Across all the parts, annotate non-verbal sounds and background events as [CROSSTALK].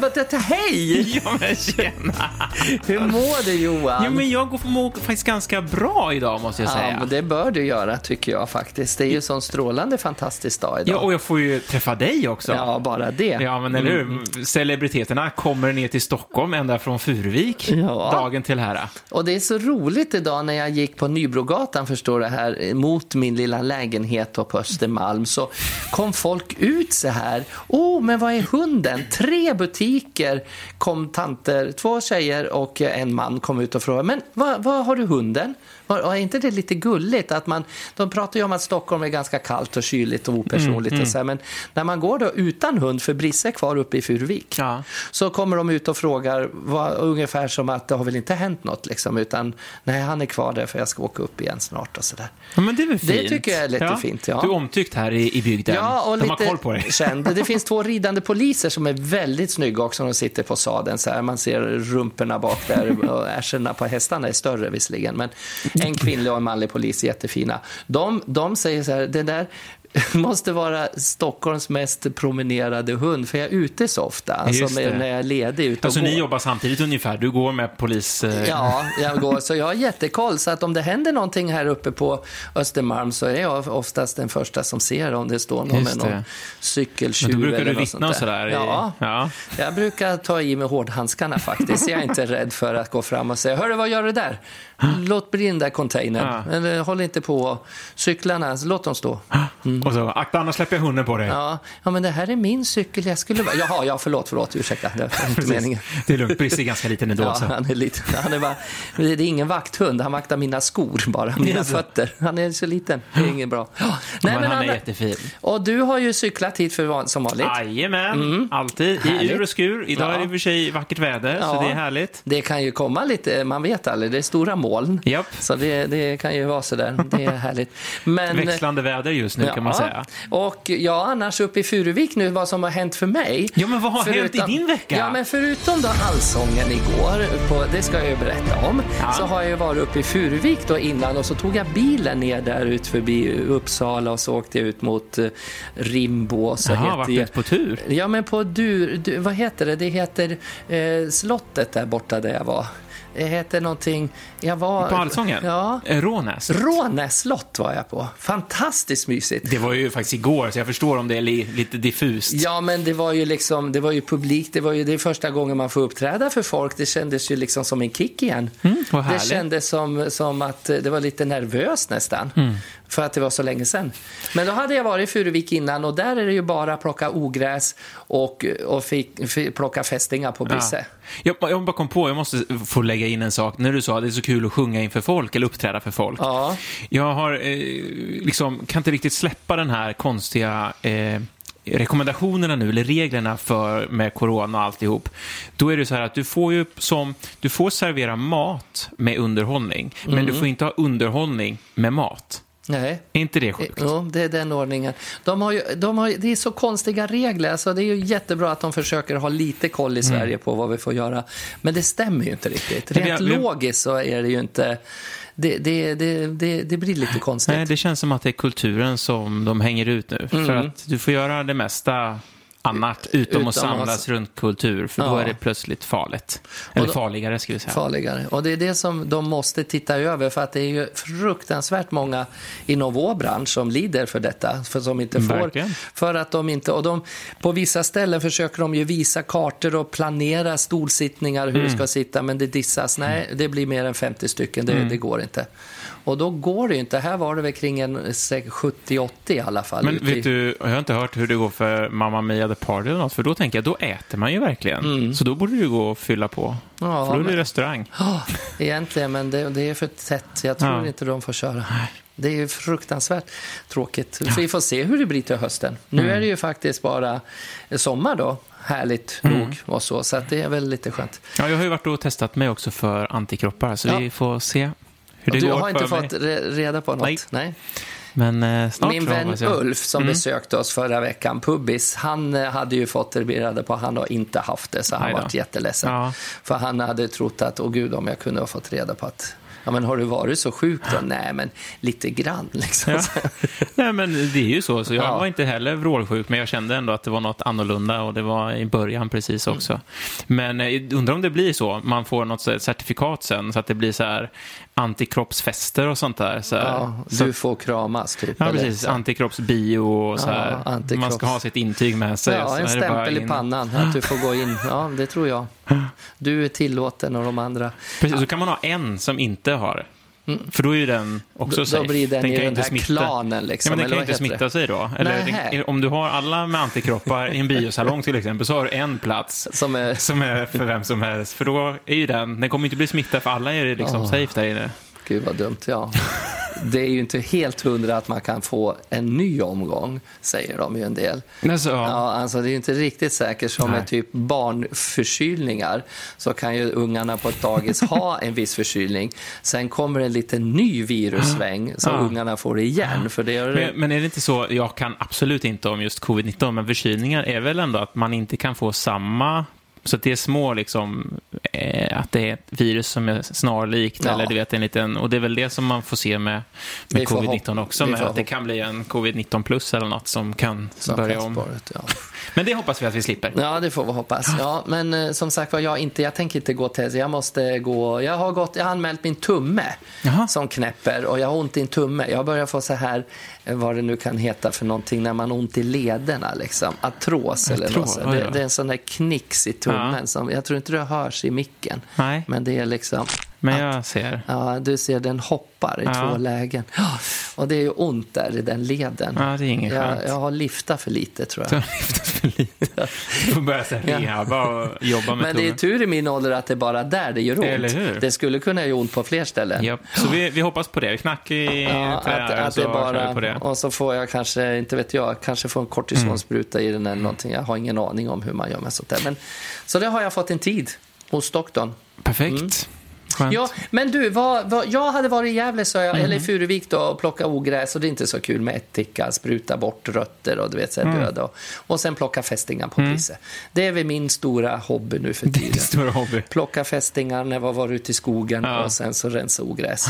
Men? Hej! [LAUGHS] Ja, men tjena! Hur mår du Johan? Jo, men jag mår faktiskt ganska bra idag, måste jag Ja, säga. men det bör du göra tycker jag faktiskt. Det är ju en sån strålande fantastisk dag Ja, idag. och jag får ju träffa dig också. Ja, bara det. Ja, men eller hur? Celebriteterna kommer ner till Stockholm ända från Furuvik Ja. dagen till här. Och det är så roligt idag när jag gick på Nybrogatan, förstår du, här mot min lilla lägenhet på Östermalm, så kom folk ut så här. Åh, oh, men vad är hunden? Tre butiker kom tanter, två tjejer och en man kom ut och frågade, men vad, vad har du hunden? Var, är inte det lite gulligt att man, de pratar ju om att Stockholm är ganska kallt och kyligt och opersonligt och så här, men när man går då utan hund, för Brisse är kvar uppe i Furuvik, Ja. så kommer de ut och frågar vad, ungefär som att det har väl inte hänt något liksom, utan nej, han är kvar där för jag ska åka upp igen snart och sådär. Ja, men det är väl fint? Det tycker jag är lite fint, ja. Du är omtyckt här i, i bygden. Ja, och De har lite koll på dig. känd. Det [LAUGHS] finns två ridande poliser som är väldigt snygga också. De sitter på sadeln så här. Man ser rumporna bak där och [LAUGHS] ärsorna på hästarna är större visserligen. Men en kvinnlig och en manlig polis jättefina. De, de säger så här, det där [LAUGHS] måste vara Stockholms mest promenerade hund, för jag är ute så ofta. Alltså när jag är ledig ute och Alltså, går. ni jobbar samtidigt ungefär. Du går med polis... eh, Ja, jag går. Så jag har jättekoll. Så att om det händer någonting här uppe på Östermalm så är jag oftast den första som ser om det står någon Just med någon cykeltjuv Men då brukar eller du något sånt vittna och där. sådär Ja, ja. jag brukar ta i med hårdhandskarna faktiskt. Jag är inte [LAUGHS] rädd för att gå fram och säga, hörru vad gör du där? Låt bli den där containern. Ja. Eller håll inte på. Cyklarna, låt dem stå. Och så, akta annars släpper jag hunden på dig. Ja, ja men det här är min cykel. Jag skulle. Jaha, ja förlåt, förlåt, ursäkta. Det var inte meningen. Det är lugnt, Brisse är ganska liten ändå. Ja, så. han är lite, han är bara, det är ingen vakthund, han vaktar mina skor bara, mina Jaså. fötter. Han är så liten, det är inget bra. Ja, Men han är Anna- jättefin. Och du har ju cyklat hit för som vanligt. Jajamän, alltid. I Mm. Härligt. ur och skur. Idag Ja. är det i och för sig vackert väder, så det är härligt. Det kan ju komma lite, man vet aldrig, det är stora moln. Japp. Så det, det kan ju vara sådär, det är härligt. Men, [LAUGHS] Växlande väder just nu kan man säga. Och ja, annars uppe i Furuvik nu, vad som har hänt för mig. Ja, men vad har hänt i din vecka? Ja, men förutom då allsången igår, på, det ska jag ju berätta om, Ja. så har jag ju varit uppe i Furuvik då innan och så tog jag bilen ner där ut förbi Uppsala och så åkte jag ut mot eh, Rimbo. Så Jaha, det- ute på tur? Ja, men på dur, du, vad heter det? Det heter eh, slottet där borta där jag var. Det heter någonting, jag var... På Allsången? Ja. Eh, Rånäs? Rånäs slott var jag på. Fantastiskt mysigt. Det var ju faktiskt igår, så jag förstår om det är li, lite diffust. Ja, men det var ju liksom, det var ju publik, det var ju det är första gången man får uppträda för folk. Det kändes ju liksom som en kick igen. Mm, det kändes som, som att eh, det var lite nervöst nästan. Mm. För att det var så länge sedan. Men då hade jag varit i Furuvik innan och där är det ju bara plocka ogräs och, och fick, fick plocka fästingar på Brisse. Jag, jag bara kom på, jag måste få lägga in en sak. När du sa att det är så kul att sjunga inför folk eller uppträda för folk. Ja. Jag har, eh, liksom, kan inte riktigt släppa den här konstiga eh, rekommendationerna nu, eller reglerna för, med corona och alltihop. Då är det så här att du får ju som, du får servera mat med underhållning, men Mm. du får inte ha underhållning med mat. Nej. Är inte det sjukt? Jo, det är den ordningen. De har ju, de har, det är så konstiga regler. Alltså, det är ju jättebra att de försöker ha lite koll i Sverige på vad vi får göra. Men det stämmer ju inte riktigt. Mm. Rent jag- logiskt så är det ju inte... Det, det, det, det, blir lite konstigt. Nej, det känns som att det är kulturen som de hänger ut nu. För att du får göra det mesta annat utom, Utom att samlas att- runt kultur, för då Ja. är det plötsligt farligt. Eller då- farligare, ska vi säga. farligare. Och det är det som de måste titta över för att det är ju fruktansvärt många inom vår bransch som lider för detta. För som inte får. Verkligen. För att de inte, och de, på vissa ställen försöker de ju visa kartor och planera stolsittningar hur det ska sitta men det dissas. Nej, det blir mer än 50 stycken, det, det går inte. Och då går det ju inte. Här var det väl kring en 70-80 i alla fall. Men vet du, jag har inte hört hur det går för Mamma Mia The Party eller något, för då tänker jag, då äter man ju verkligen. Så då borde det gå att fylla på. Mm. Ja, för då är det men- restaurang. Ja, egentligen, men det, det är för tätt. Jag tror Ja. inte de får köra. Det är ju fruktansvärt tråkigt. Så vi får se hur det blir till hösten. Nu Mm. är det ju faktiskt bara sommar då, härligt Mm. nog och så. Så det är väl lite skönt. Ja, jag har ju varit och testat mig också för antikroppar, så Ja. vi får se hur det du går har inte mig. fått re- reda på något? Nej. Nej. Men eh, Min vän. Ulf som Mm. besökte oss förra veckan, Pubbis, han eh, hade ju fått reda på han har inte haft det, så han var jätteledsen. Ja. För han hade trott att, åh gud om jag kunde ha fått reda på att Ja, men har du varit så sjuk då? Nej, men lite grann liksom. Ja. [LAUGHS] Nej, men det är ju så. så jag Ja. var inte heller vrålsjuk, men jag kände ändå att det var något annorlunda och det var i början precis Mm. också. Men eh, undrar om det blir så. Man får något certifikat sen, så att det blir så här antikroppsfester och sånt där. Så. Ja, du får kramas typ. ja, precis. Antikroppsbio och så Ja, här. antikropps- Man ska ha sitt intyg med sig. Ja, en stämpel i pannan att du får gå in. Ja, det tror jag. [LAUGHS] Du är tillåten och de andra. Precis, så kan man ha en som inte har det. För då är ju den också Mm. Då- då safe. blir den kan ju den inte här klanen, liksom, Ja, men den kan ju inte smitta sig då. Eller den, om du har alla med antikroppar i en biosalong till exempel, så har du en plats [LAUGHS] Som är, som är för vem som helst. För då är ju den, den kommer inte bli smittad för alla är det liksom Ja. safe där inne. Gud vad dumt, ja. Det är ju inte helt hundra att man kan få en ny omgång, säger de ju en del. Alltså, Ja, alltså det är ju inte riktigt säkert. Som Nej. med typ barnförkylningar så kan ju ungarna på ett dagis ha en viss förkylning. Sen kommer en liten ny virussväng som Ja. ungarna får igen. För det gör Men, men är det inte så, jag kan absolut inte om just covid-19, men förkylningar är väl ändå att man inte kan få samma så det är små, liksom, eh, att det är ett virus som är snarlikt, Ja. eller du vet, en liten, och det är väl det som man får se med, med får covid-19 hopp- också, med att det kan bli en covid-19 plus eller något som kan som börja om. Ja. [LAUGHS] Men det hoppas vi att vi slipper. Ja, det får vi hoppas. Ja, men eh, som sagt var, jag, inte, jag tänker inte gå till... Jag måste gå... Jag har, gått, jag har anmält min tumme Jaha. som knäpper och jag har ont i en tumme. Jag börjar få så här, vad det nu kan heta för någonting, när man har ont i lederna. Liksom. Artros eller Artros, något. så. oj Det, det är en sån där knix i tummen. Ja. Som, jag tror inte det hörs i micken. Nej, Men det är liksom... men jag ser. Ja, du ser, den hoppar i Ja. två lägen. [GASPS] Och det är ju ont där i den leden. Ja, det är inget jag, jag har liftat för lite, tror Du jag. har lyft för lite. Du får börja Ja. rehabba och jobba med Men det är tur i min ålder att det är bara där det gör ont. Eller hur? Det skulle kunna göra ont på fler ställen. Japp. Så vi, vi hoppas på det. Vi knackar i Ja, trä att, att så det kör vi på bara, det. och så får jag kanske, inte vet jag, kanske får en kortisonspruta i den eller någonting. Jag har ingen aning om hur man gör med sånt där. Men, så det har jag fått en tid hos doktorn. Perfekt. Skönt. Ja, men du, vad, vad, jag hade varit i Gävle, så jag, Mm. eller i Furuvik då, och plocka ogräs och det är inte så kul med ättika, spruta bort rötter och du vet, så Mm. här döda och, och sen plocka fästingar på priset. Det är väl min stora hobby nu för [LAUGHS] Din tiden. stora hobby. Plocka fästingar när jag var ute i skogen Ja. och sen så rensa ogräs.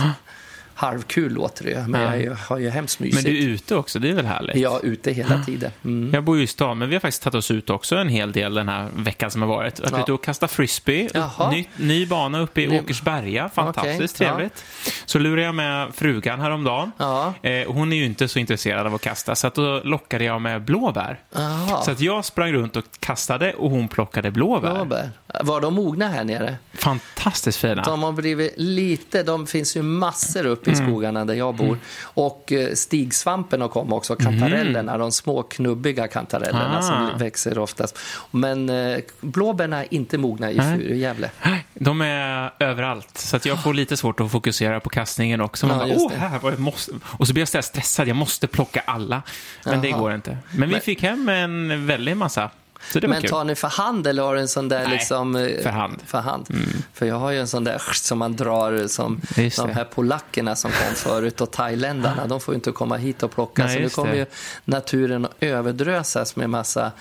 Halvkul låter det men Ja. jag har ju hemskt Men mysigt. du är ute också, det är väl härligt? Jag är ute hela tiden. Mm. Jag bor ju i stan, men vi har faktiskt tagit oss ut också en hel del den här veckan som har varit. Varit Ja. ute och kastat frisbee. Ny, ny bana uppe i Åkersberga. Fantastiskt ja. trevligt. Så lurade jag med frugan häromdagen. Ja. Eh, hon är ju inte så intresserad av att kasta, så att då lockade jag med blåbär. Jaha. Så att jag sprang runt och kastade och hon plockade blåbär. Blåbär. Var de mogna här nere? Fantastiskt fina. De har blivit lite, de finns ju massor uppe i Mm. skogarna där jag bor. Och eh, stigsvampen har kommit också, kantarellerna, de små knubbiga kantarellerna Mm. Ah. som växer oftast. Men eh, blåbärna är inte mogna i Nej. Fur- i Gävle. De är överallt, så att jag får lite svårt att fokusera på kastningen också. Man Ja, bara, Åh, det. här var jag måste... Och så blir jag så stressad, jag måste plocka alla. Men det Jaha. går inte. Men vi fick hem en väldig massa. Det Men kul. tar ni för hand eller har du en sån där Nej, liksom... eh, för hand. Mm. För hand. För jag har ju en sån där [LAUGHS] som man drar som Just de det. här polackerna som kom förut och thailändarna. De får ju inte komma hit och plocka. Nej, så nu kommer det. ju naturen att överdrösas med massa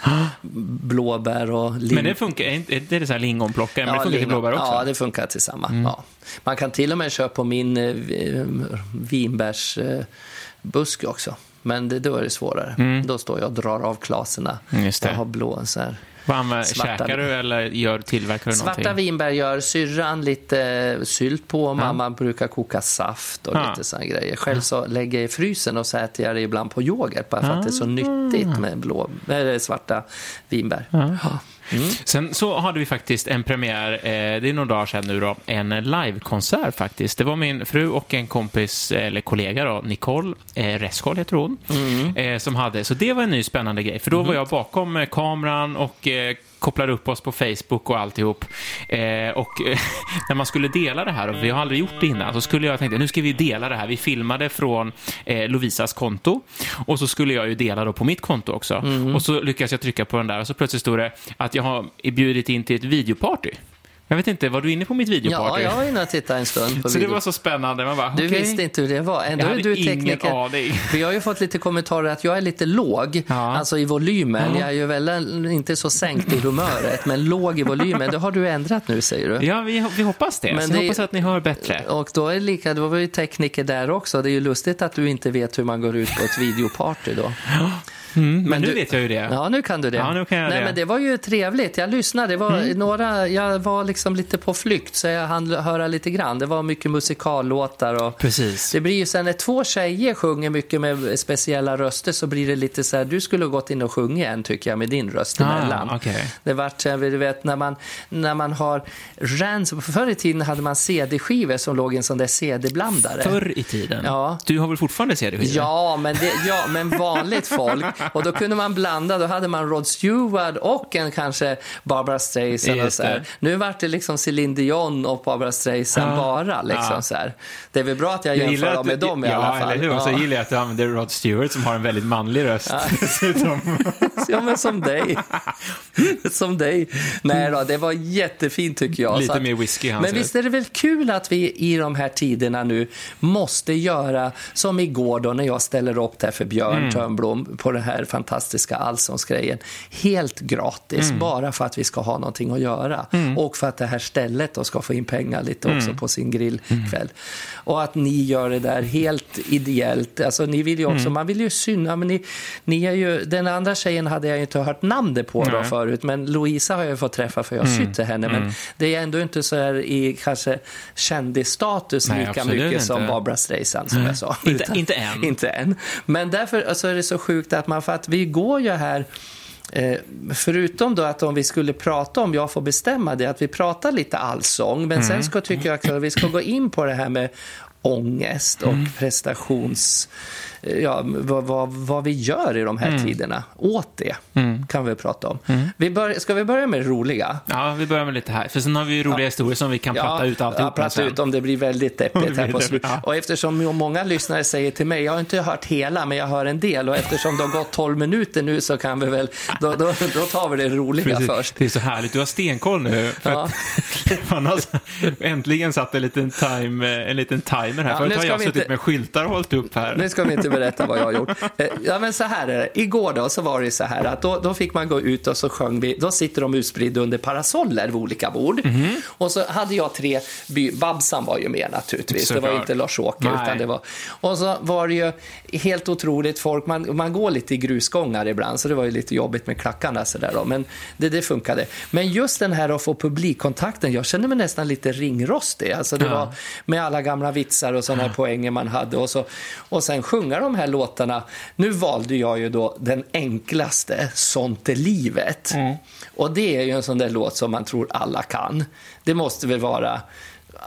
blåbär och lim. Men det funkar, är inte- det är det så här lingonplockare, men det funkar till lingon. blåbär också. Mm. Ja, det funkar tillsammans. Ja. Man kan till och med köra på min eh, vinbärsbusk också. Men det, då är det svårare. Då står jag och drar av klaserna. Mm. Jag har blå så här. Vad Svarta- käkar du eller gör, tillverkar du Svarta någonting? vinbär gör syrran lite sylt på. Mamma brukar koka saft och Ja. lite såna grejer. Själv så lägger jag i frysen och så äter jag det ibland på yoghurt bara för att det är så nyttigt med blå, eller svarta vinbär. Ja. Sen så hade vi faktiskt en premiär, eh, det är några dagar sedan nu då, en livekonsert faktiskt. Det var min fru och en kompis, eller kollega då, Nicole eh, Reskol heter hon, eh, som hade. Så det var en ny spännande grej, för då var jag bakom eh, kameran och eh, kopplade upp oss på Facebook och alltihop. Eh, och eh, [LAUGHS] när man skulle dela det här, och vi har aldrig gjort det innan, så skulle jag tänkte nu ska vi dela det här. Vi filmade från eh, Lovisas konto och så skulle jag ju dela då på mitt konto också. Och så lyckades jag trycka på den där och så plötsligt stod det att jag har bjudit in till ett videoparty Jag vet inte, var du inne på mitt Ja, videoparty? jag var inne och tittade en stund på [LAUGHS] Så det video. var så spännande. Man bara, Du okej. visste inte hur det var. Ändå Jag hade du ingen tekniker. aning. [LAUGHS] För jag har ju fått lite kommentarer att jag är lite låg, Ja. alltså i volymen. Jag är ju väl inte så sänkt i humöret, men låg i volymen. Det har du ändrat nu, säger du. Ja, vi, vi hoppas det. Men det- jag hoppas att ni hör bättre. Och då är det lika, då var vi tekniker där också. Det är ju lustigt att du inte vet hur man går ut på ett videoparty då. Mm, men, men nu du- vet jag ju det. Ja, nu kan du det. Ja, nu kan jag Nej, det. Mm. men det var ju trevligt. Jag lyssnade. Det var några, jag var liksom lite på flykt, så jag hann höra lite grann. Det var mycket musikallåtar och Precis. det blir ju sen när två tjejer sjunger mycket med speciella röster så blir det lite så här, du skulle ha gått in och sjungit en tycker jag med din röst emellan. Ah, okej. Det vart, du vet, när man, när man har rans, förr i tiden hade man CD-skivor som låg i en sån där CD-blandare. Förr i tiden. Ja. Du har väl fortfarande CD-skivor? Ja men, det, ja, men vanligt folk. Och då kunde man blanda, då hade man Rod Stewart och en kanske Barbara Streisand. Och så här. det. Nu vart det liksom Céline Dion och Barbara Streisand Ja. bara. Liksom, Ja. så här. Det är väl bra att jag, Jag jämför dem med du, dem i ja, alla fall. eller hur? Och så gillar jag att du använder Rod Stewart som har en väldigt manlig röst. [LAUGHS] dessutom. [LAUGHS] Ja, men som dig. [LAUGHS] som dig. Nej då, det var jättefint tycker jag. Lite att- mer whisky Men röst. visst är det väl kul att vi i de här tiderna nu måste göra som igår då när jag ställer upp där för Björn Mm. Törnblom på den här fantastiska allsångsgrejen. Helt gratis, Mm. bara för att vi ska ha någonting att göra. Och för att det här stället då ska få in pengar lite också Mm. på sin grillkväll. Och att ni gör det där helt ideellt. Alltså ni vill ju Mm. också, man vill ju syna, men ni, ni är ju, den andra tjejen hade jag inte hört namnet på då förut, men Louisa har jag fått träffa för jag har till henne. Men det är ändå inte så här i kanske kändisstatus Nej, lika mycket inte. som Barbara Streisand som jag sa. Inte- inte än. [LAUGHS] Inte än. Men därför alltså, är det så sjukt att man, för att vi går ju här Eh, förutom då att om vi skulle prata om, jag får bestämma det, att vi pratar lite allsång, men sen ska, tycker jag att vi ska gå in på det här med ångest och prestations... Ja, vad, vad, vad vi gör i de här tiderna åt det, kan vi prata om. Vi bör, ska vi börja med det roliga? Ja, vi börjar med lite här. För sen har vi ju roliga historier som vi kan platta ut ja, alltihop prata sen. ut om det blir väldigt deppigt här [LAUGHS] på slutet. ja. Och eftersom många lyssnare säger till mig, jag har inte hört hela, men jag hör en del. Och eftersom det har gått 12 minuter nu så kan vi väl, då, då, då tar vi det roliga Precis. först. Det är så härligt. Du har stenkoll nu. För Ja. att [LAUGHS] man har äntligen satt en liten, time, en liten timer här. Ja, Förut har jag suttit inte- med skyltar och hållit upp här. Nu ska vi inte berätta vad jag har gjort. Eh, Ja, men så här är det. Igår då så var det så här att då, då fick man gå ut och så sjöng vi. Då sitter de utspridda under parasoller vid olika bord. Mhm. Och så hade jag tre by, Babsan var ju med naturligtvis. Det var Såklart. inte Lars-Åke Nej. utan det var. Och så var det ju helt otroligt folk. Man, man går lite i grusgångar ibland så det var ju lite jobbigt med klackarna så där då. Men det, det funkade. Men just den här att få publikkontakten. Jag kände mig nästan lite ringrostig. Alltså det Ja. var med alla gamla vitsar och sådana här poänger man hade. Och, så, och sen sjunga de här låtarna. Nu valde jag ju då den enklaste, Sånt är livet. Och det är ju en sån där låt som man tror alla kan. Det måste väl vara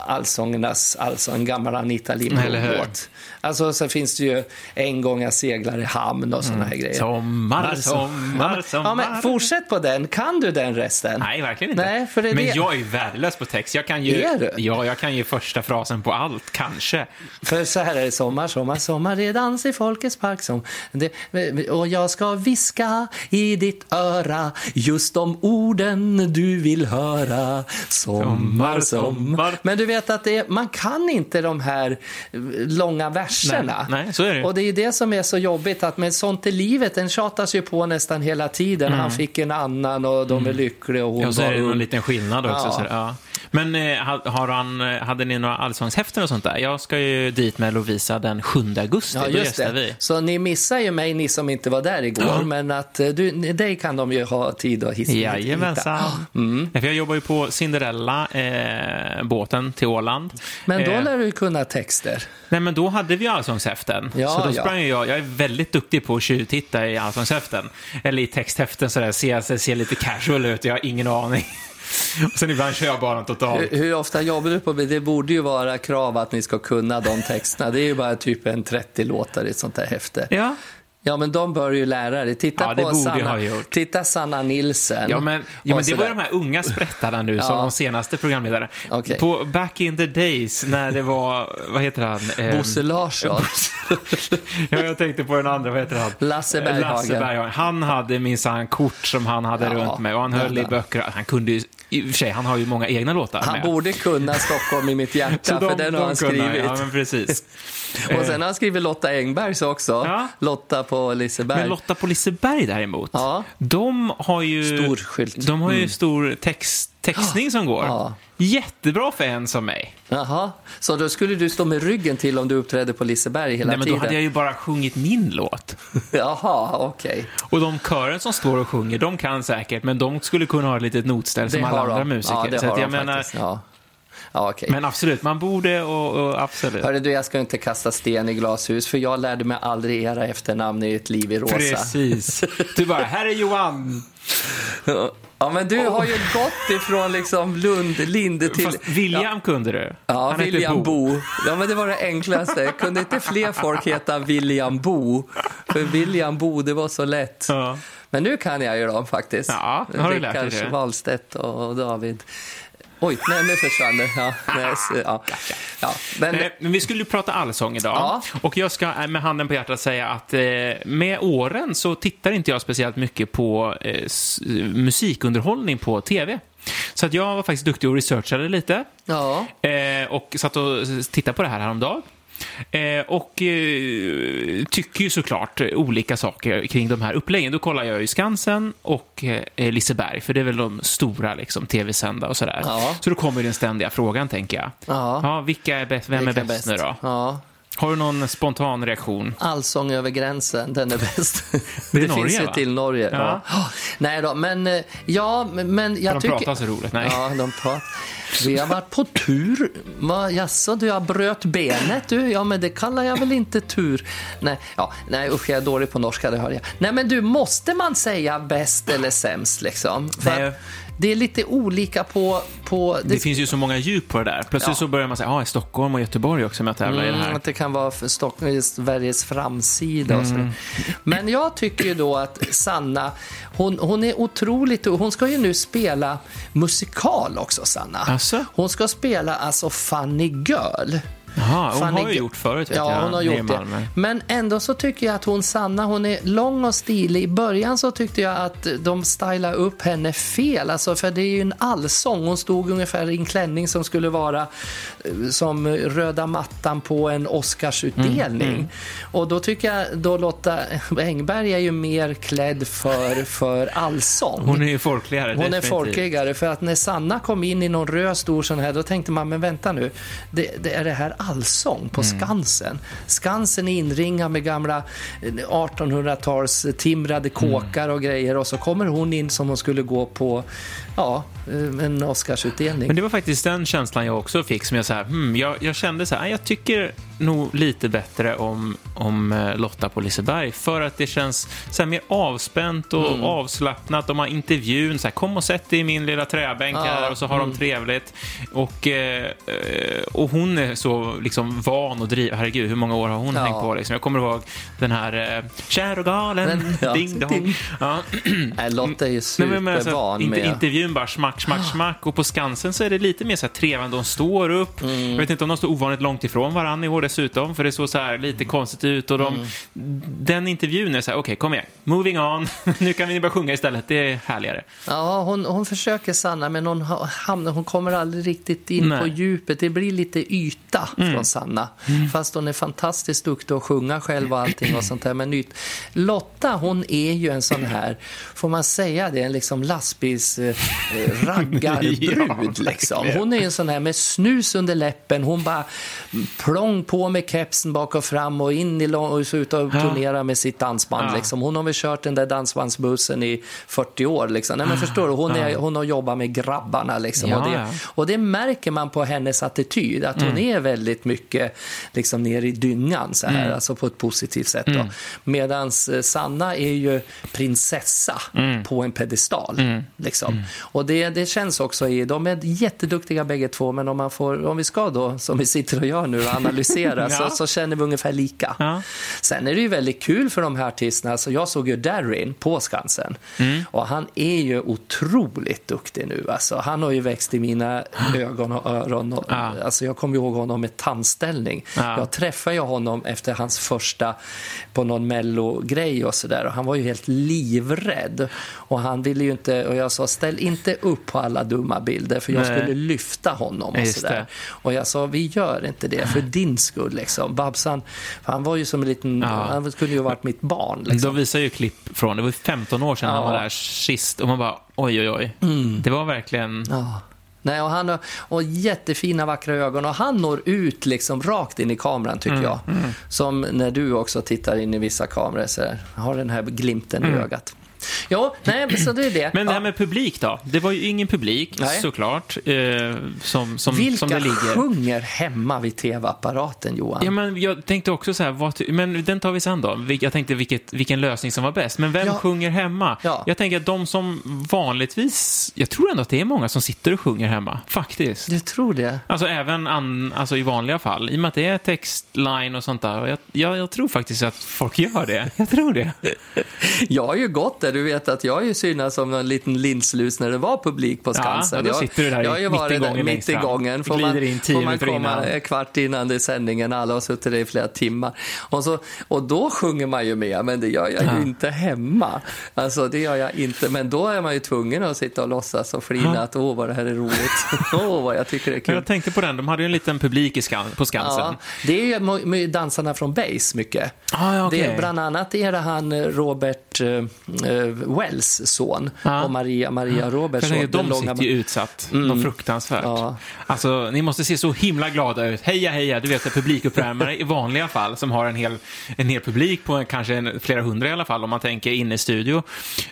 allsångernas, alltså en gammal Anita? Lindblom-låt. Alltså så finns det ju En gång jag seglar i hamn och sådana här grejer. Sommar, sommar, sommar. Ja, men fortsätt på den. Kan du den resten? Nej, verkligen inte. Nej, för det är men det- jag är ju värdelös på text. Jag kan ju, Är du? Ja, jag kan ju första frasen på allt, kanske. För så här är det sommar, sommar, sommar, det är dans i Folkets park som det, Och jag ska viska i ditt öra just de orden du vill höra Sommar, Sommar, sommar. Men du vet att det, man kan inte de här långa verserna Nej, nej, så är det. Och det är det som är så jobbigt att med Sånt i livet, den tjatas ju på nästan hela tiden Han fick en annan och de är lyckliga och hon Mm. Och så är det någon liten skillnad också. Ja. Så, ja. Men eh, ha- har han, eh, hade ni några allsångshäften och sånt där? Jag ska ju dit med Lovisa den 7 augusti. Ja, just det. vi. Så ni missar ju mig, ni som inte var där igår, Ja. men att eh, du, dig kan de ju ha tid att hitta. Jajamensan. Mm. För jag jobbar ju på Cinderella-båten till Åland. Men då Eh, lär du kunna texter. Nej, men då hade vi allsångshäften. Ja, så då ja. sprang ju jag, jag är väldigt duktig på att tjuvtitta i allsångshäften. Eller i texthäften sådär, ser, ser, ser lite casual ut, jag har ingen aning. Och sen ibland kör jag bara totalt. Hur, hur ofta jobbar du på det? Det borde ju vara krav att ni ska kunna de texterna. Det är ju bara typ en 30 låtar i ett sånt här häfte. Ja, Ja, men de bör ju lära dig. Titta Ja, på Sanna, titta Sanna Nilsen. Ja, men, ja, men det var de här unga sprättarna nu som Ja. de senaste programledarna. Okej. På back in the days när det var, vad heter han? Eh, Bosse Larsson. [LAUGHS] ja, jag tänkte på den andra, vad heter han? Lasse Berghagen. Lasse Berghagen. Han hade minsann kort som han hade Ja, runt med och han höll i böcker. Han kunde ju, i och för sig, han har ju många egna låtar Han med. borde kunna Stockholm i mitt hjärta, för den har han kunde skrivit. Ja, men precis. Och sen har han skrivit Lotta Engbergs också. Ja. Lotta på Liseberg. Men Lotta på Liseberg däremot, Ja. de har ju... Stor skylt. De har ju stor text, textning som går. Ja. Jättebra för en som mig. Jaha, så då skulle du stå med ryggen till om du uppträdde på Liseberg hela Nej, men då tiden? hade jag ju bara sjungit min låt. [LAUGHS] Jaha, okej. Och de kören som står och sjunger, de kan säkert, men de skulle kunna ha ett litet notställ som Det alla har andra de. musiker. Ja, det Så har att jag de menar, faktiskt. Ja, ja okej. men absolut, man borde och, och absolut. Hörru du, jag ska inte kasta sten i glashus, för jag lärde mig aldrig era efternamn i ett liv i rosa. Precis. Du bara, här är Johan. Ja, men du har ju gått ifrån liksom Lund, Linde till... Fast William kunde du. Ja, Han William Bo. Ja, men det var det enklaste. Kunde inte fler folk heta William Bo? För William Bo, det var så lätt. Ja. Men nu kan jag ju dem faktiskt. Ja, har du lärt dig det. Wahlstedt och David. Oj, nej, nu försvann det. Ja, nej, ja. [LAUGHS] Ja, men, Eh, Men vi skulle ju prata allsång idag. Ja. Och jag ska eh, med handen på hjärtat säga att eh, med åren så tittar inte jag speciellt mycket på eh, musikunderhållning på tv. Så att jag var faktiskt duktig och researchade lite. ja. Eh, och satt och tittade på det här häromdagen. Eh, och eh, tycker ju såklart olika saker kring de här uppläggen. Då kollar jag ju Skansen och eh, Liseberg, för det är väl de stora liksom, tv-sända och sådär. Ja. Så då kommer den ständiga frågan, tänker jag. Ja. Ja, vilka är bäst, vem Vilka är bäst, nu då? Ja. Har du någon spontan reaktion? Allsång över gränsen, den är bäst. Det [LAUGHS] Det, är [LAUGHS] Norge, finns ju va? till Norge. Ja. Ja. Nej då, men eh, ja, men- jag De tycker... pratar så roligt. Nej. Ja, de pratar. Vi har varit på tur. Va, Jaså, du har bröt benet du? Ja, men det kallar jag väl inte tur. Nej, ja, nej usch, jag är dålig på norska, det hör jag. Nej, men du, måste man säga bäst eller sämst liksom? För Nej. Det är lite olika på... på Det finns ju så många djup på det där. Plötsligt Ja. så börjar man säga, ja, ah, Stockholm och Göteborg också med att tävla i det Mm, här. att det kan vara för Stockholm, Sveriges framsida och Mm. så. Men jag tycker ju då att Sanna, hon, hon är otroligt... Hon ska ju nu spela musikal också, Sanna. Asså? Hon ska spela alltså Funny Girl. Jaha, hon Fanny har ju gjort förut, vet ja, jag, hon har gjort det. Men ändå så tycker jag att hon, Sanna, hon är lång och stilig. I början så tyckte jag att de stylade upp henne fel, alltså, för det är ju en allsång. Hon stod ungefär i en klänning som skulle vara eh, som röda mattan på en Oscarsutdelning. Mm, Och då tycker jag, då Lotta Engberg är ju mer klädd för, för allsång. Hon är ju folkligare, Hon är definitivt. folkligare, för att när Sanna kom in i någon röd stor sån här, då tänkte man, men vänta nu, det, det är det här allsång på Mm. Skansen? Skansen är inringad med gamla eh, 1800-tals timrade kåkar och grejer och så kommer hon in som hon skulle gå på, ja, eh, en Oscarsutdelning. Men det var faktiskt den känslan jag också fick, som jag, så här, hmm, jag, jag kände så här, jag tycker nog lite bättre om, om eh, Lotta på Liseberg, för att det känns så här, mer avspänt och Mm. avslappnat. De har intervjun, så här, kom och sätt dig i min lilla träbänk Ja, här, och så har de trevligt. Och, eh, och hon är så liksom van och driv. Herregud, hur många år har hon Ja. hängt på? Liksom? Jag kommer ihåg den här eh, Kär och galen, Men, ja, ding dong. ding. Ja. Nej, Lotta är ju Nej, supervan inte, med... Intervjun bara smack, smack, smack. Och på Skansen så är det lite mer så här trevande. De står upp. Mm. Jag vet inte om de står ovanligt långt ifrån varandra i år dessutom. För det såg så här lite konstigt ut. Och de, Mm. Den intervjun är så här, okej, kom igen. Moving on. [LAUGHS] nu kan vi börja sjunga istället. Det är härligare. Ja, hon, hon försöker Sanna, men hon, ha- hamnar, hon kommer aldrig riktigt in Nej. på djupet. Det blir lite yta från Sanna. Fast hon är fantastiskt duktig att sjunga själv och allting och sånt där. Men yt. Lotta, hon är ju en sån här, får man säga det, en liksom lastbils eh, raggarbrud. [LAUGHS] Ja, liksom. Hon är en sån här med snus under läppen. Hon bara plång på med kepsen bak och fram och in i och så ut och turnera med sitt dansband. Ja. Liksom. Hon har väl kört den där dansbandsbussen i 40 år. Liksom. Nej, men förstår du, hon, är, hon har jobbat med grabbarna. Liksom. Ja, och, det, och det märker man på hennes attityd, att hon är väldigt mycket liksom, ner i dyngan, så här, alltså på ett positivt sätt. Mm. Medan Sanna är ju prinsessa på en pedestal. Liksom. Och det, det känns också i, de är jätteduktiga bägge två, men om, man får, om vi ska då, som vi sitter och gör nu, analysera Ja. så, så känner vi ungefär lika. Ja. Sen är det ju väldigt kul för de här artisterna. Alltså jag såg ju Darin på Skansen Mm. och han är ju otroligt duktig nu. Alltså, han har ju växt i mina [GASPS] ögon och öron. Och, Ja. alltså, jag kommer ihåg honom med tandställning. Ja. Jag träffade ju honom efter hans första på någon mello-grej och sådär och han var ju helt livrädd. Och han ville ju inte, och jag sa ställ inte upp på alla dumma bilder för jag Nej. skulle lyfta honom och sådär. Och jag sa vi gör inte det för din skull liksom. Babsan, han var ju som en liten, Ja. han kunde ju ha varit mitt barn De liksom. visar ju klipp från, det var ju 15 år sedan han Ja. var där sist och man bara oj oj oj. Det var verkligen, Ja. Nej, och han har och jättefina vackra ögon och han når ut liksom rakt in i kameran tycker Mm, jag. Som när du också tittar in i vissa kameror så har den här glimten i ögat. Ja, nej, men så det är det. Men det här med publik då? Det var ju ingen publik Nej. såklart, eh, som, som, Vilka som det ligger. sjunger hemma vid tv-apparaten, Johan? Ja, men jag tänkte också så här, vad, men den tar vi sen då. Jag tänkte vilket, vilken lösning som var bäst. Men vem Ja. sjunger hemma? Ja. Jag tänker att de som vanligtvis, jag tror ändå att det är många som sitter och sjunger hemma, faktiskt. Du tror det? Alltså även an, alltså i vanliga fall, i och med att det är textline och sånt där. Jag, jag, jag tror faktiskt att folk gör det. Jag tror det. [LAUGHS] Jag har ju gått där. Du vet att jag har ju synats som en liten linslus när det var publik på Ja, Skansen. och då jag, sitter du där jag har ju varit där mitt i gången. Får man, in får man komma innan. kvart innan det är sändningen. Alla har suttit där i flera timmar. Och, så, och då sjunger man ju med, men det gör jag ju inte hemma. Alltså det gör jag inte. Men då är man ju tvungen att sitta och låtsas och flina Ja. att åh vad det här är roligt. [LAUGHS] åh vad jag tycker det är Men kul. jag tänkte på den, de hade ju en liten publik i skan, på Skansen. Ja, det är ju dansarna från Base mycket. Ah, ja, okej. det är, bland annat är det han eh, Robert eh, eh, Wells son Ja. och Maria, Maria Roberts son. de långa- sitter ju utsatt. Något fruktansvärt. Ja. Alltså, ni måste se så himla glada ut. Heja, heja, du vet, en publikuppvärmare i vanliga fall som har en hel, en hel publik på en, kanske en, flera hundra i alla fall, om man tänker inne i studio.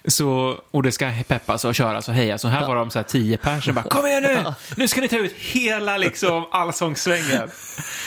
Så, och det ska peppas och köras och hejas. Så här var de så här tio personer bara, kom igen nu! Nu ska ni ta ut hela liksom allsångssvängen.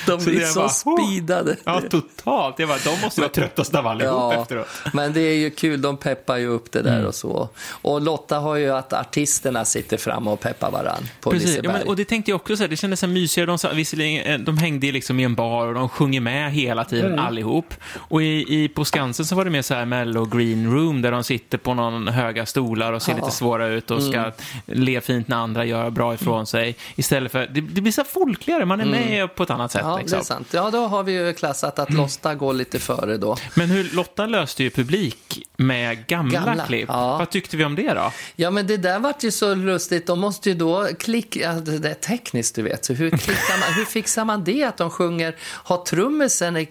De Så blir det så bara, speedade. Ja, totalt. Jag bara, de måste vara tröttast av allihop efteråt. men det är ju kul, de peppar ju upp det där och så. Och Lotta har ju att artisterna sitter fram och peppar varann på Precis, ja, Liseberg. men, och det tänkte jag också så här, det kändes så här mysigare. De, sa- visserligen, eh, de hängde liksom i en bar och de sjunger med hela tiden Mm. allihop. Och i, i, på Skansen så var det mer så här mellow green room där de sitter på någon höga stolar och ser Ja. Mm. lite svåra ut och ska le fint när andra gör bra ifrån sig. Istället för, det, det blir så folkligare, man är med på ett annat sätt. Mm. Ja, liksom. det är sant. Ja, då har vi ju klassat att Lotta går lite före då. Men hur Lotta löste ju publik med gamla, Gamla, klipp. ja. Vad tyckte vi om det då? Ja, men det där vart ju så lustigt. De måste ju då klicka... Det är tekniskt, du vet. Så hur, klickar man, hur fixar man det? Att de sjunger... Har trummisen ett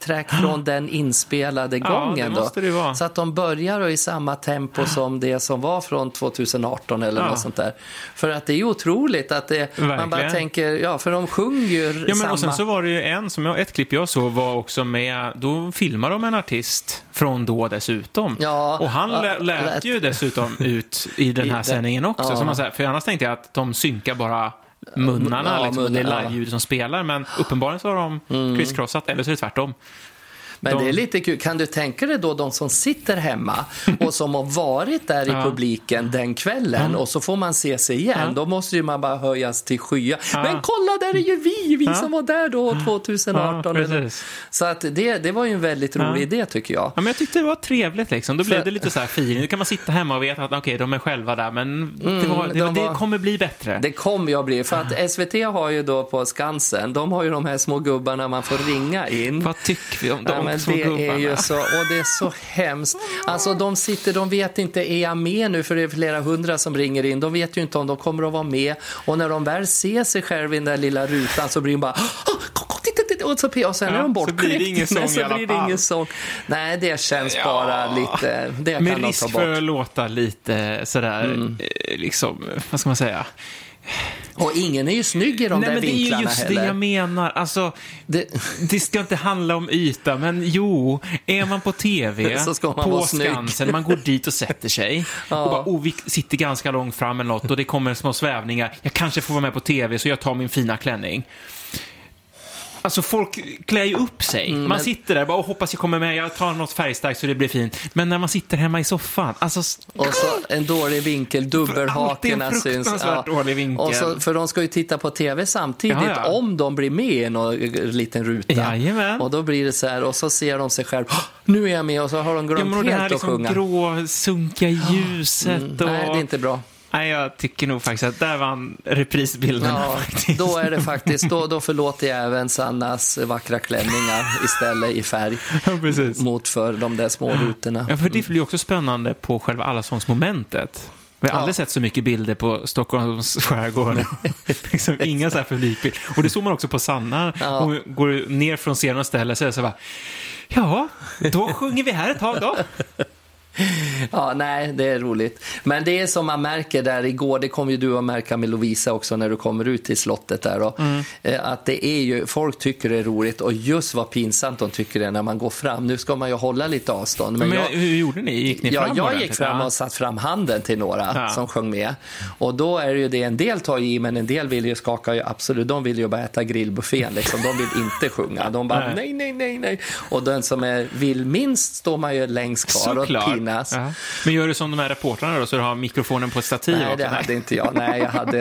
klicktrack från den inspelade Ja, gången måste då? Så att de börjar i samma tempo som det som var från 2018 eller Ja. något sånt där. För att det är otroligt att det... Man bara tänker... Ja, för de sjunger ju Ja, men samma... och sen så var det ju en, som jag, ett klipp jag såg var också med, då filmar de en artist från då dessutom. Ja, och han ja, lä- lät ju dessutom ut i den här sändningen också. ja. Så man för annars tänkte jag att de synkar bara munnarna, Ja, liksom, och det är live-ljud som spelar, men uppenbarligen så har de crisscrossat, eller så är det tvärtom. Men De- det är lite kul. Kan du tänka dig då de som sitter hemma [LAUGHS] och som har varit där i publiken den kvällen och så får man se sig igen. Då måste ju man bara höjas till skyar. Men kolla, där är ju vi! Vi som var där då 2018. Ja, eller- precis. så att det, det var ju en väldigt rolig idé tycker jag. Ja, men jag tyckte det var trevligt liksom. Då blev För- det lite så här feeling. Nu kan man sitta hemma och veta att okej, de är själva där, men det, var, det, de det var- kommer bli bättre. Det kommer jag bli, för att SVT har ju då på Skansen, de har ju de här små gubbarna man får ringa in. Vad tycker vi om de Ja, men det gubbarna? är ju så, och det är så hemskt. Alltså de sitter, de vet inte, är jag med nu? För det är flera hundra som ringer in. De vet ju inte om de kommer att vara med. Och när de väl ser sig själva i den där lilla rutan så blir de bara "Ah, titta", och så, och sen Ja, är de så bortklippta. [LAUGHS] blir det ingen sång så i alla fall. ingen sång. Nej, det känns Ja. bara lite, det kan Med risk bort. för att låta lite sådär, Mm. eh, liksom, vad ska man säga? Och ingen är ju snygg i de Nej, där men det är ju vinklarna just heller. det jag menar. Alltså, Det- det ska inte handla om yta, men jo, är man på TV, [LAUGHS] Så ska man på vara snygg. Skansen, man går dit och sätter sig [LAUGHS] Ja. och bara, oh, vi sitter ganska långt fram eller något och det kommer små svävningar. Jag kanske får vara med på TV, så jag tar min fina klänning. Alltså folk klär ju upp sig. man Mm, men- sitter där bara och hoppas jag kommer med, jag tar något färgstarkt så det blir fint. Men när man sitter hemma i soffan, alltså... Och så en dålig vinkel, dubbelhakorna en syns. fruktansvärt dålig vinkel. Och så, för de ska ju titta på tv samtidigt Ja, ja. om de blir med i någon liten ruta. Jajamän. Och då blir det så här, och så ser de sig själv, "Åh, nu är jag med, och så har de Ja, glömt men och det här helt att liksom sjunga. grå, sunkiga ljuset Mm, och... nej, det är inte bra. Nej, jag tycker nog faktiskt att där vann reprisbilden Ja, faktiskt. då är det faktiskt, då, då förlåter jag även Sannas vackra klänningar istället i färg [LAUGHS] Ja, mot för de där små rutorna. Ja, för det blir också spännande på själva allsångsmomentet. Vi har Ja. aldrig sett så mycket bilder på Stockholms [LAUGHS] skärgård. liksom, inga så här publikbild. Och det såg man också på Sanna. Ja. Hon går ner från scenen och ställer sig och så bara, ja, då sjunger vi här ett tag då. [LAUGHS] Ja, nej, det är roligt. Men det är som man märker där igår, det kommer ju du att märka med Lovisa också när du kommer ut till slottet där då, Mm. eh, att det är ju, folk tycker det är roligt och just vad pinsamt de tycker det är när man går fram. Nu ska man ju hålla lite avstånd. Men, Men jag, hur gjorde ni? Gick ni Ja, fram jag ordentligt? gick fram Ja. och satt fram handen till några Ja. som sjöng med. Och då är det ju det, en del tar i, men en del vill ju skaka, ju absolut, de vill ju bara äta grillbuffén, liksom. de vill inte [LAUGHS] sjunga. De bara Nej. nej, nej, nej. Och den som är, vill minst står man ju längst kvar och Såklart. Pinas. Ja. Men gör du som de här reportrarna då, så du har mikrofonen på ett stativ Nej, det hade inte jag. Nej, jag, hade,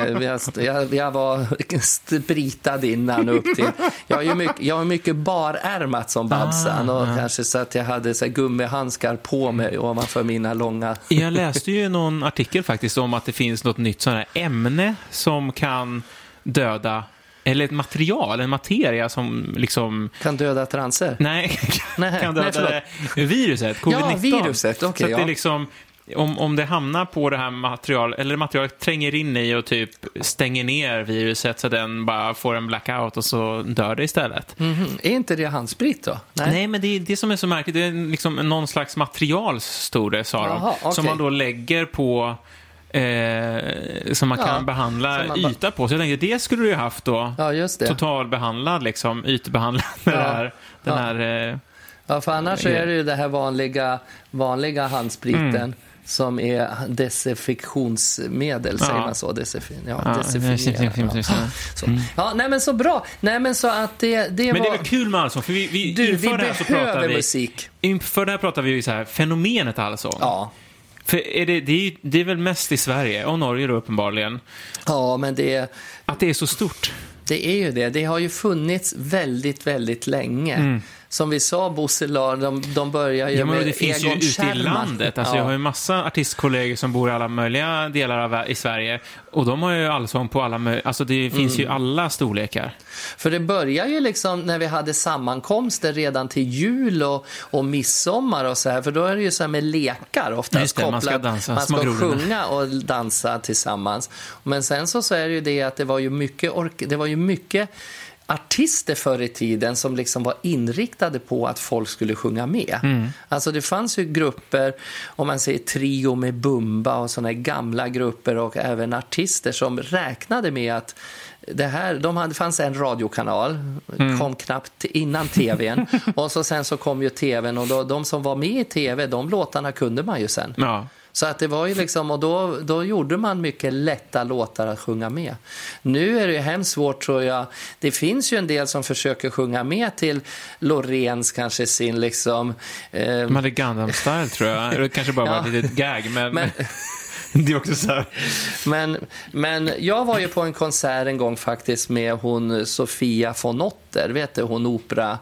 jag, jag, var spritad innan upp till... Jag har ju mycket, jag har mycket barärmat som Babsan och kanske så att jag hade så gummihandskar på mig ovanför mina långa... Jag läste ju någon artikel faktiskt om att det finns något nytt sånt här ämne som kan döda, eller ett material, en materia som liksom Kan döda transer. Nej, [LAUGHS] Nej, kan nej, döda viruset, covid-19. viruset, okej, så att det ja. liksom, om, om det hamnar på det här materialet, eller materialet tränger in i och typ stänger ner viruset så den bara får en blackout och så dör det istället. Mhm. Är inte det handsprit då? Nej, men det är det som är så märkligt. Det är liksom någon slags material, stod det, sa de. Jaha, okej. Som man då lägger på Eh, som man Ja, kan behandla man yta på. Så jag tänkte, det skulle du ju haft då. Ja, just det. Totalbehandlad, liksom, ytbehandlad Ja. det här, den Ja. här eh, Ja, för annars så är det ju det här vanliga, vanliga handspriten Mm. som är desinfektionsmedel, säger Ja. man så? Desinf ja, Ja, desinfektion, Ja. Nej men så bra. Nej men så att det, det Men det var... är väl kul med allsång, för vi, vi, Du, vi inför det här så pratar vi... musik. Inför det här pratar vi ju så här, fenomenet allsång. Ja. För är det, det, är, det är väl mest i Sverige, och Norge då uppenbarligen, ja, men det, att det är så stort. det är ju det. Det har ju funnits väldigt, väldigt länge. Som vi sa, Bosse Lahr, de, de börjar ju. Ja, men med det finns ju ute i landet. Alltså, ja. Jag har ju massa artistkollegor som bor i alla möjliga delar av i Sverige. Och de har ju allsång på alla möjliga... Alltså det finns Mm. ju alla storlekar. För det börjar ju liksom när vi hade sammankomster redan till jul och, och midsommar och så här. För då är det ju så här med lekar oftast Just det, man ska kopplat. dansa, man ska sjunga och dansa tillsammans. Men sen så, så är det ju det att det var ju mycket, ork- det var ju mycket artister förr i tiden som liksom var inriktade på att folk skulle sjunga med. Mm. Alltså det fanns ju grupper, om man säger trio med Bumba och sådana gamla grupper och även artister som räknade med att det här, de hade, fanns en radiokanal, Mm. kom knappt innan tvn [LAUGHS] och så sen så kom ju tvn och då, de som var med i tv, de låtarna kunde man ju sen. Ja. Så att det var ju liksom, och då, då gjorde man mycket lätta låtar att sjunga med. Nu är det ju hemskt svårt tror jag. Det finns ju en del som försöker sjunga med till Loreens kanske sin liksom... Eh, De hade Gundam Style tror jag. Det kanske bara var Ja. ett litet gag, men... Men- [LAUGHS] det är också så här... men, men jag var ju på en konsert en gång faktiskt med hon Sofia von Otter, vet du, hon opera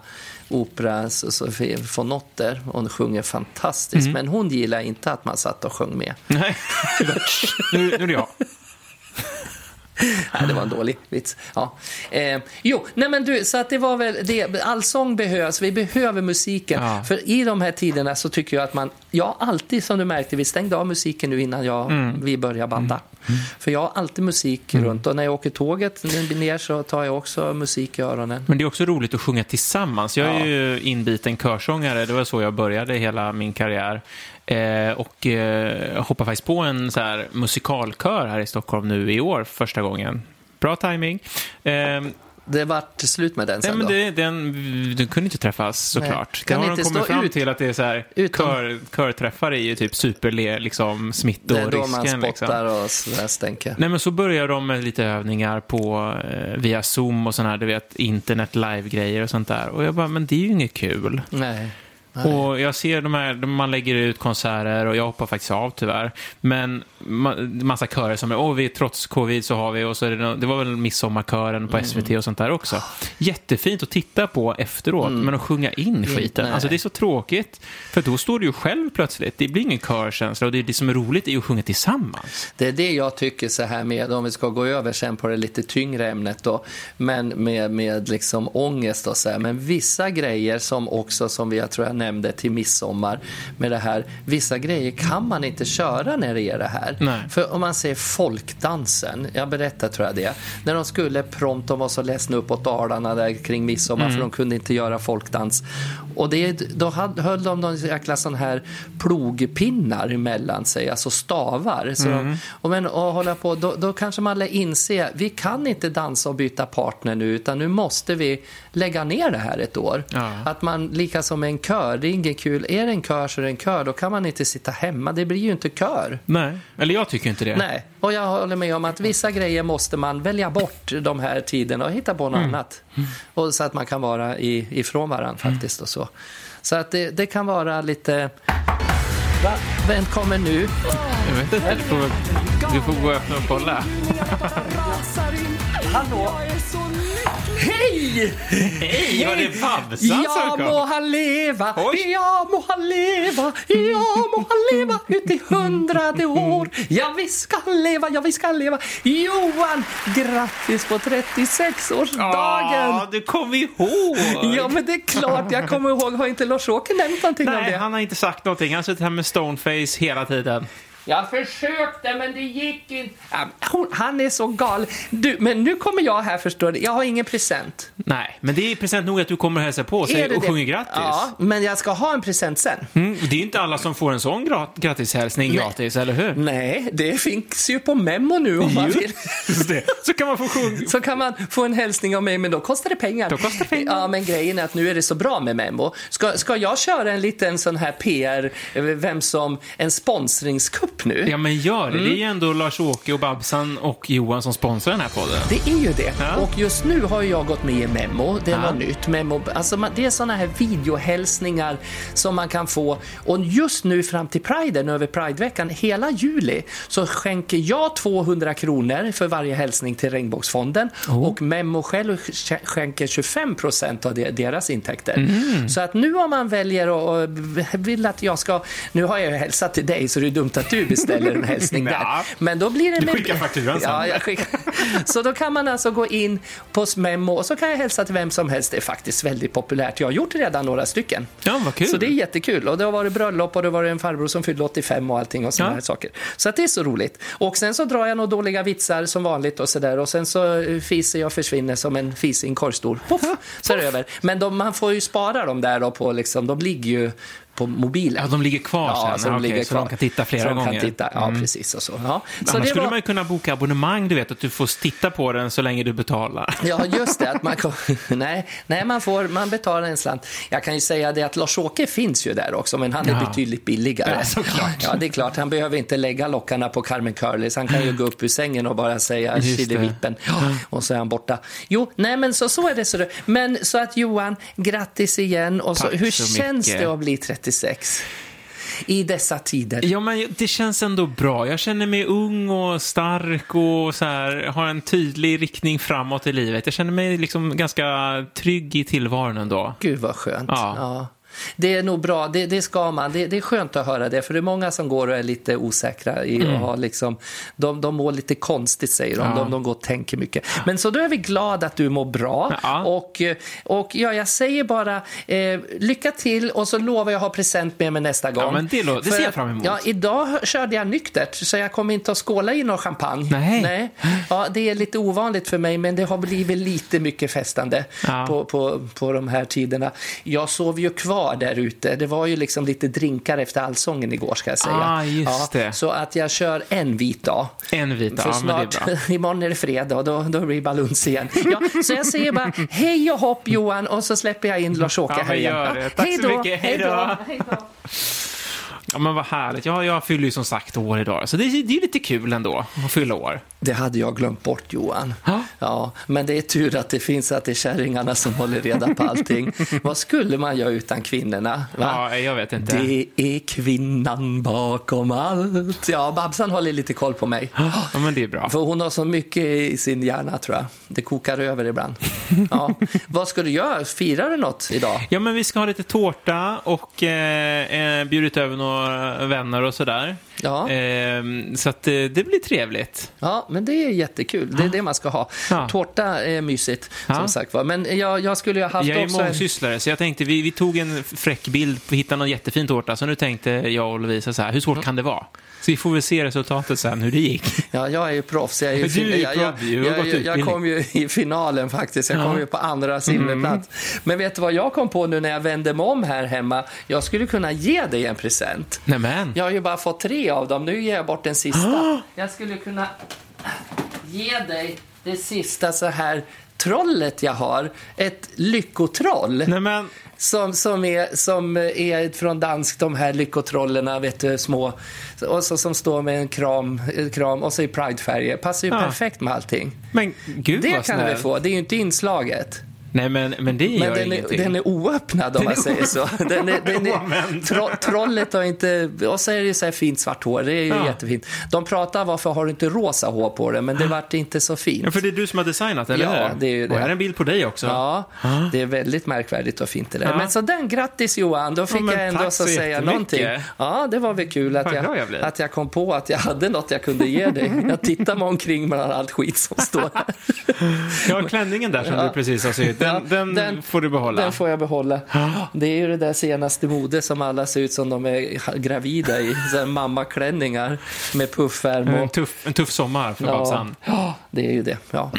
opera Sofia von Otter. Hon sjunger fantastiskt, men hon gillar inte att man satt och sjöng med. Nej. [LAUGHS] nu, nu är det jag. Nej, det var en dålig vits. Ja. Eh, jo, nej men du, så att det var väl det. Allsång behövs, vi behöver musiken. Ja. För i de här tiderna så tycker jag att man, jag alltid som du märkte, vi stängde av musiken nu innan jag, Mm. vi började banda. För jag har alltid musik runt och när jag åker tåget ner så tar jag också musik i öronen. Men det är också roligt att sjunga tillsammans. Jag är Ja. ju inbiten körsångare. Det var så jag började hela min karriär. Eh, och eh, hoppar faktiskt på en så här musikalkör här i Stockholm nu i år, första gången. Bra timing. Eh, det vart slut med den Nej, sen men då. det, den, du kunde inte träffas såklart. Det Kan har inte de kommit fram ut- till att det är så här, utom- kör, körträffar är ju typ superle, liksom det är då man smittorisken. spottar Liksom. och sådär stänker. Nej, men så börjar de med lite övningar på, eh, via Zoom och sådana här, du vet, internet live-grejer och sånt där. Och jag bara, men det är ju inget kul. Nej. Nej. Och jag ser de här, man lägger ut konserter och jag hoppar faktiskt av tyvärr. Men ma- massa körer som är, åh vi trots covid så har vi, och så är det, det var väl midsommarkören på SVT och sånt där också. Jättefint att titta på efteråt, men att sjunga in skiten, nej. alltså det är så tråkigt. För då står du ju själv plötsligt, det blir ingen körkänsla och det, är det som är roligt är ju att sjunga tillsammans. Det är det jag tycker så här med, om vi ska gå över sen på det lite tyngre ämnet då, men med, med liksom ångest och så här. Men vissa grejer som också, som jag tror jag nämnde till midsommar med det här, vissa grejer kan man inte köra när det är det här. Nej. För om man ser folkdansen, jag berättade tror jag det, när de skulle prompt, de var så ledsna uppåt Dalarna där kring midsommar för de kunde inte göra folkdans. Och det, då höll de någon jäkla sån här plogpinnar emellan sig, alltså stavar. Så de, och men, och hålla på, då, då kanske man lär inse, vi kan inte dansa och byta partner nu, utan nu måste vi lägga ner det här ett år. Ja. Att man, lika som en kör, det är inget kul. Är det en kör så är det en kör, då kan man inte sitta hemma. Det blir ju inte kör. Nej, eller jag tycker inte det. Nej, och jag håller med om att vissa grejer måste man välja bort de här tiderna och hitta på något annat. Och så att man kan vara i, ifrån varandra faktiskt och så. Så att det, det kan vara lite... Va? Vem kommer nu? Jag vet inte, du får, gå och öppna och kolla. [LAUGHS] Hallå? Hej! Hej, var det Babsan Ja som må kom? han leva, Oj. ja må han leva, ja må han leva ut i hundrade år. Ja visst ska leva, ja visst ska leva. Johan, grattis på 36-årsdagen! Ja, du kom ihåg! Ja, men det är klart jag kommer ihåg. Har inte Lars-Åke nämnt någonting om Nej, det? han har inte sagt någonting. Han har suttit här med stoneface hela tiden. Jag försökte, men det gick inte. Ja, hon- Han är så galen. Du, men nu kommer jag här, förstår du. Jag har ingen present. Nej, men det är present nog att du kommer och hälsar på och, säger, och sjunger grattis. Ja, men jag ska ha en present sen. Mm, det är inte alla som får en sån gra- grattishälsning gratis, eller hur? Nej, det finns ju på Memo nu om man vill. [LAUGHS] Det. Så kan man få sjunga. Så kan man få en hälsning av mig, men då kostar det pengar. Då kostar det pengar. Ja, men grejen är att nu är det så bra med Memo. Ska, ska jag köra en liten sån här PR, eh, vem som, en sponsringskupp nu? Ja, men gör det. Det är Mm. ju ändå Lars-Åke och Babsan och Johan som sponsrar den här podden. Det är ju det. Ja. Och just nu har jag gått med i Memo. Det är Ja. något nytt. Memo, alltså man, det är såna här videohälsningar som man kan få. Och just nu fram till Priden, över Prideveckan, hela juli, så skänker jag 200 kronor för varje hälsning till Regnbågsfonden. Och Memo själv sk- skänker 25 procent av de- deras intäkter. Mm. Så att nu om man väljer och, och vill att jag ska... Nu har jag ju hälsat till dig, så det är dumt att du beställer en hälsning där. [LAUGHS] Men då blir det... Du skickar fakturan sen. Ja, jag skickar. Så då kan man alltså gå in på Memo och så kan jag hälsa till vem som helst. Det är faktiskt väldigt populärt. Jag har gjort redan några stycken. Ja, vad kul. Så det är jättekul. Och det har varit bröllop och det har varit en farbror som fyllde 85 och allting och sådana Ja. här saker. Så att det är så roligt. Och sen så drar jag några dåliga vitsar som vanligt och sådär. Och sen så eh, fiser jag försvinner som en fis i en korgstol. Puff, så är det över. Men de, man får ju spara dem där då på liksom, de ligger ju på mobilen. Ja, de ligger kvar sen. så de, Okej, ligger så de kan titta flera så gånger. Mm. Kan titta, ja, precis. Och så. Ja. Så Annars skulle var- man ju kunna boka abonnemang, du vet, att du får titta på den så länge du betalar. Ja, just det. Att man, kom, [LAUGHS] nej, nej man, får, man betalar en slant. Jag kan ju säga det att Lars-Åke finns ju där också, men han är Ja. betydligt billigare. Ja, såklart. Ja, det är klart. Han behöver inte lägga lockarna på Carmen Curlys. Han kan ju gå upp ur sängen och bara säga ja, [GASPS] och så är han borta. Jo, nej men så, så är det. Så det. Men så att Johan, grattis igen. Och så, Tack hur så känns mycket. det att bli 36? I dessa tider. Ja, men det känns ändå bra. Jag känner mig ung och stark och så här, har en tydlig riktning framåt i livet. Jag känner mig liksom ganska trygg i tillvaron ändå. Gud vad skönt. Ja. Ja. Det är nog bra, det, det ska man. Det, det är skönt att höra det, för det är många som går och är lite osäkra. I att ha liksom, de, de mår lite konstigt, säger de. Mm. Ja. De, de går och tänker mycket. Men så då är vi glada att du mår bra. Ja. Och, och ja, jag säger bara eh, lycka till och så lovar jag ha present med mig nästa gång. men det det ser jag att- fram emot. Ja, idag körde jag nyktert, så jag kommer inte att skåla i någon champagne. Nej. Nej. Ja, det är lite ovanligt för mig, men det har blivit lite mycket festande Ja. på, på, på de här tiderna. Jag sov ju kvar bar där ute. Det var ju liksom lite drinkar efter allsången igår ska jag säga. Ah, just det. Så att jag kör en vit dag. En vit, För ja, men det är snart, bra. [LAUGHS] imorgon är det fredag och då, då blir det baluns igen. Ja, så jag säger bara hej och hopp Johan och så släpper jag in Lars-Åke Ja, här igen. Ja, hej så då, mycket. Hej då. Ja, men vad härligt. Ja, jag fyller ju som sagt år idag, så det, är- det är lite kul ändå att fylla år. Det hade jag glömt bort Johan. Ja. Ja, men det är tur att det finns att det är kärringarna som håller reda på allting. [LAUGHS] Vad skulle man göra utan kvinnorna? Va? Ja, jag vet inte. Det är kvinnan bakom allt. Ja, Babsan håller lite koll på mig. Ja, men det är bra. För hon har så mycket i sin hjärna tror jag. Det kokar över ibland. Ja. [LAUGHS] Vad ska du göra? Firar du något idag? Ja, men vi ska ha lite tårta och eh, eh, bjudit över några Eh, vänner och sådär. Ja. Eh, så att eh, det blir trevligt. Ja, men det är jättekul. Det är det man ska ha. Ja. Tårta är mysigt, Ja. som sagt var. Men jag, jag skulle ju ha haft Jag är också... en- mångsysslare, så jag tänkte, vi, vi tog en fräck bild, vi hittade någon jättefin tårta, så nu tänkte jag och Lovisa så här, hur svårt kan det vara? Så vi får väl se resultatet sen, hur det gick. Ja, jag är ju proffs. Jag, är ju ju jag, jag, jag, jag, kom ju i finalen faktiskt. Jag Ja. Mm. kom ju på andra silverplats. Men vet du vad jag kom på nu när jag vände mig om här hemma? Jag skulle kunna ge dig en present. Nämen. Jag har ju bara fått tre av dem. Nu ger jag bort den sista. Jag skulle kunna ge dig det sista så här trollet jag har. Ett lyckotroll. Nämen. Som, som, är, som är från dansk, de här lyckotrollerna, vet du, små. Och så, som står med en kram, kram och så i pridefärger. Passar ju Ja. perfekt med allting. Men gud Det vad kan snällt. få. Det är ju inte inslaget. Nej, men, men det Men gör den är, ingenting. den är oöppnad om Den man är säger så. Den är, den är, [LAUGHS] tro, trollet har inte... Och så är det ju så här fint svart hår. Det är ju Ja. jättefint. De pratar varför har du inte rosa hår på det, men det vart inte så fint. Ja, för det är du som har designat, eller Ja, det är ju det. Och här är en bild på dig också. Ja, det är väldigt märkvärdigt och fint det där. Ja. Men så den, grattis Johan, då fick men jag ändå så säga någonting. Ja, det var väl kul att jag, jag att jag kom på att jag hade något jag kunde ge dig. Jag tittar mig omkring bland allt skit som står här. Ja, klänningen där som Ja. du precis har sytt, den, den, den- får du behålla. Den får jag behålla. Det är ju det där senaste mode som alla ser ut som de är gravida i. Mammaklänningar med puffärm En och... tuff, en tuff sommar för Ja, Babsan. ja, det är ju det. Ja.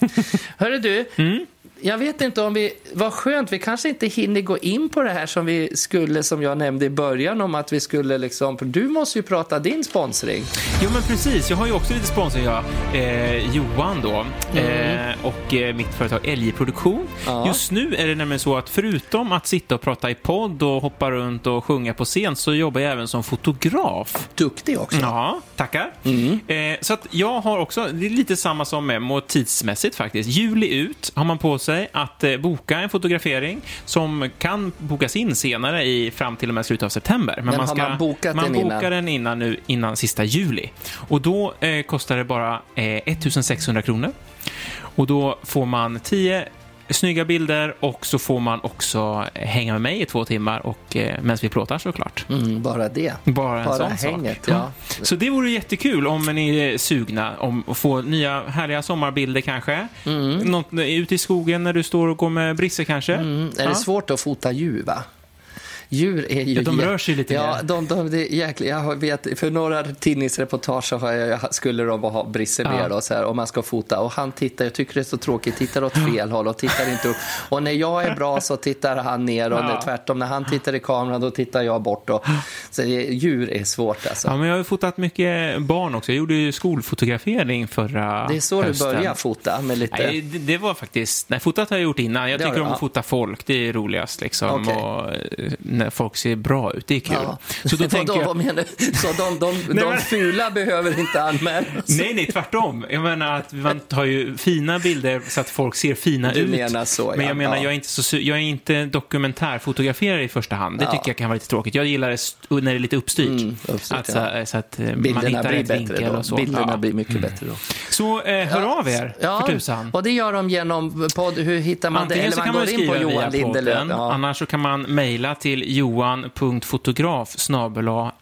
[LAUGHS] Hörru du, Mm. Jag vet inte om vi... Vad skönt, vi kanske inte hinner gå in på det här som vi skulle, som jag nämnde i början om att vi skulle liksom... Du måste ju prata din sponsring. Jo, men precis. Jag har ju också lite sponsor, jag. Eh, Johan då. Eh, och eh, mitt företag LJ Produktion. Ja. Just nu är det nämligen så att förutom att sitta och prata i podd och hoppa runt och sjunga på scen så jobbar jag även som fotograf. Duktig också. Ja, tackar. Eh, så att jag har också, det är lite samma som Memo tidsmässigt faktiskt. Juli ut har man på sig att eh, boka en fotografering som kan bokas in senare i, fram till och med slutet av september. Men har man bokat man den bokar innan? den innan, nu, innan sista juli. Och då eh, kostar det bara eh, 1600 kronor. Och då får man 10 snygga bilder och så får man också hänga med mig i två timmar och eh, medan vi plåtar såklart. Mm, bara det. Bara en Bara sån hänget, sak. ja. Så det vore jättekul om ni är sugna om att få nya härliga sommarbilder kanske. Något ute i skogen när du står och går med Brisse kanske. Mm, är Ja. det svårt att fota djur, va? Djur är ju... Ja, de rör sig lite Ja, mer. de, de, jäkligt. Jag vet, för några tidningsreportage så har jag, skulle de ha Brisse med Ja. och så här, och man ska fota och han tittar, jag tycker det är så tråkigt, tittar åt fel håll och tittar inte upp. Och när jag är bra så tittar han ner och Ja. när, tvärtom när han tittar i kameran då tittar jag bort. Och, så det, djur är svårt alltså. Ja, men jag har fotat mycket barn också. Jag gjorde ju skolfotografering förra det är så hösten. du börjar fota med lite... Nej, det, det var faktiskt... Nej, fotat har jag gjort innan. Jag Det tycker om att fota folk. Det är roligast liksom. Okej. Och, eh, när folk ser bra ut. Det är kul. Ja. Så då [LAUGHS] tänker jag... menar? Så de, de, [LAUGHS] de, men- fula behöver inte anmälas? Nej, nej, tvärtom. Jag menar att man tar ju fina bilder så att folk ser fina Du ut. menar så, Men ja. jag menar, Ja. jag är inte, så, jag är inte dokumentärfotograferare i första hand. Det Ja. tycker jag kan vara lite tråkigt. Jag gillar det när det är lite uppstyrt. Mm, uppstyrt, att, så, så att eh, man Bilderna hittar blir rätt vinkel och så. Bilderna blir mycket bättre då. Så eh, hör av er, för tusan. Och det gör de genom podd. Hur hittar man Antingen det? Eller man man går in på Johan Lindelöf. podden, annars så kan man mejla till johan.fotograf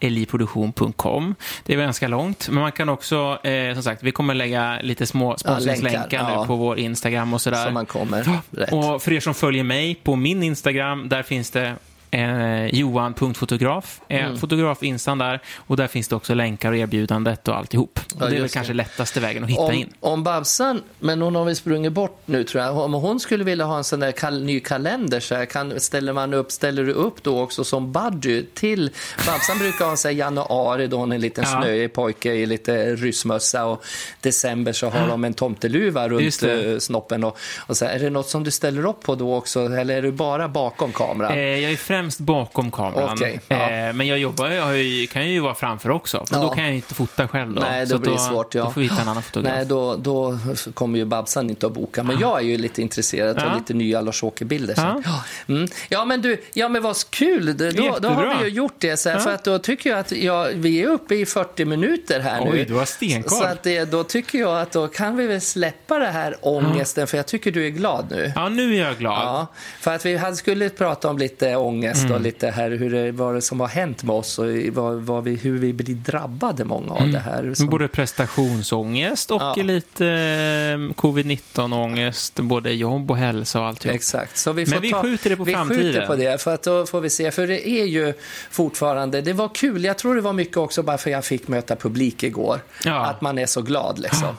eliproduktion.com. Det är ganska långt, men man kan också, eh, som sagt, vi kommer lägga lite små sponsringslänkar länkar, ja. nu på vår Instagram och sådär. Så man kommer rätt. Och för er som följer mig på min Instagram, där finns det eh, johan.fotograf. Eh, Mm. Fotograf-instan där. Och där finns det också länkar och erbjudandet och alltihop. Och det är väl det. kanske lättaste vägen att hitta Om, in. om Babsan, men hon har väl sprungit bort nu tror jag. Om hon skulle vilja ha en sån där kal- ny kalender så här, kan, ställer man upp, ställer du upp då också som buddy till Babsan brukar ha sig januari då hon är en liten Ja. snöig pojke i lite ryssmössa och december så har de en tomteluva runt eh, snoppen och, och så här, är det något som du ställer upp på då också eller är du bara bakom kameran? Eh, jag är främst bakom kameran. Okej, ja. eh, men jag jobbar, jag ju, kan ju vara framför också. Men Ja. då kan jag inte fota själv. Då. Nej, då blir det då, svårt. Ja. Då får vi hitta en annan fotograf. Nej, då, då kommer ju Babsan inte att boka. Men jag är ju lite intresserad av lite nya Lars-Åke-bilder. Ja. Mm. ja, men du, ja men vad kul. Då, då har vi ju gjort det. Så här. För att då tycker jag att ja, vi är uppe i 40 minuter här nu. Oj, du har stenkoll. Så att det, då tycker jag att då kan vi väl släppa det här ångesten. För jag tycker du är glad nu. Ja, nu är jag glad. Ja, för att vi hade skulle prata om lite ångest Mm. och lite här hur det, vad det som har hänt med oss och vad, vad vi, hur vi blir drabbade många av det här. Som, Både prestationsångest och Ja. lite eh, covid-19-ångest, både jobb och hälsa och alltihop. Exakt. Så vi Men får vi ta, skjuter det på vi framtiden. skjuter på det, för att då får vi se. För det är ju fortfarande, det var kul. Jag tror det var mycket också bara för jag fick möta publik igår. Ja. Att man är så glad liksom.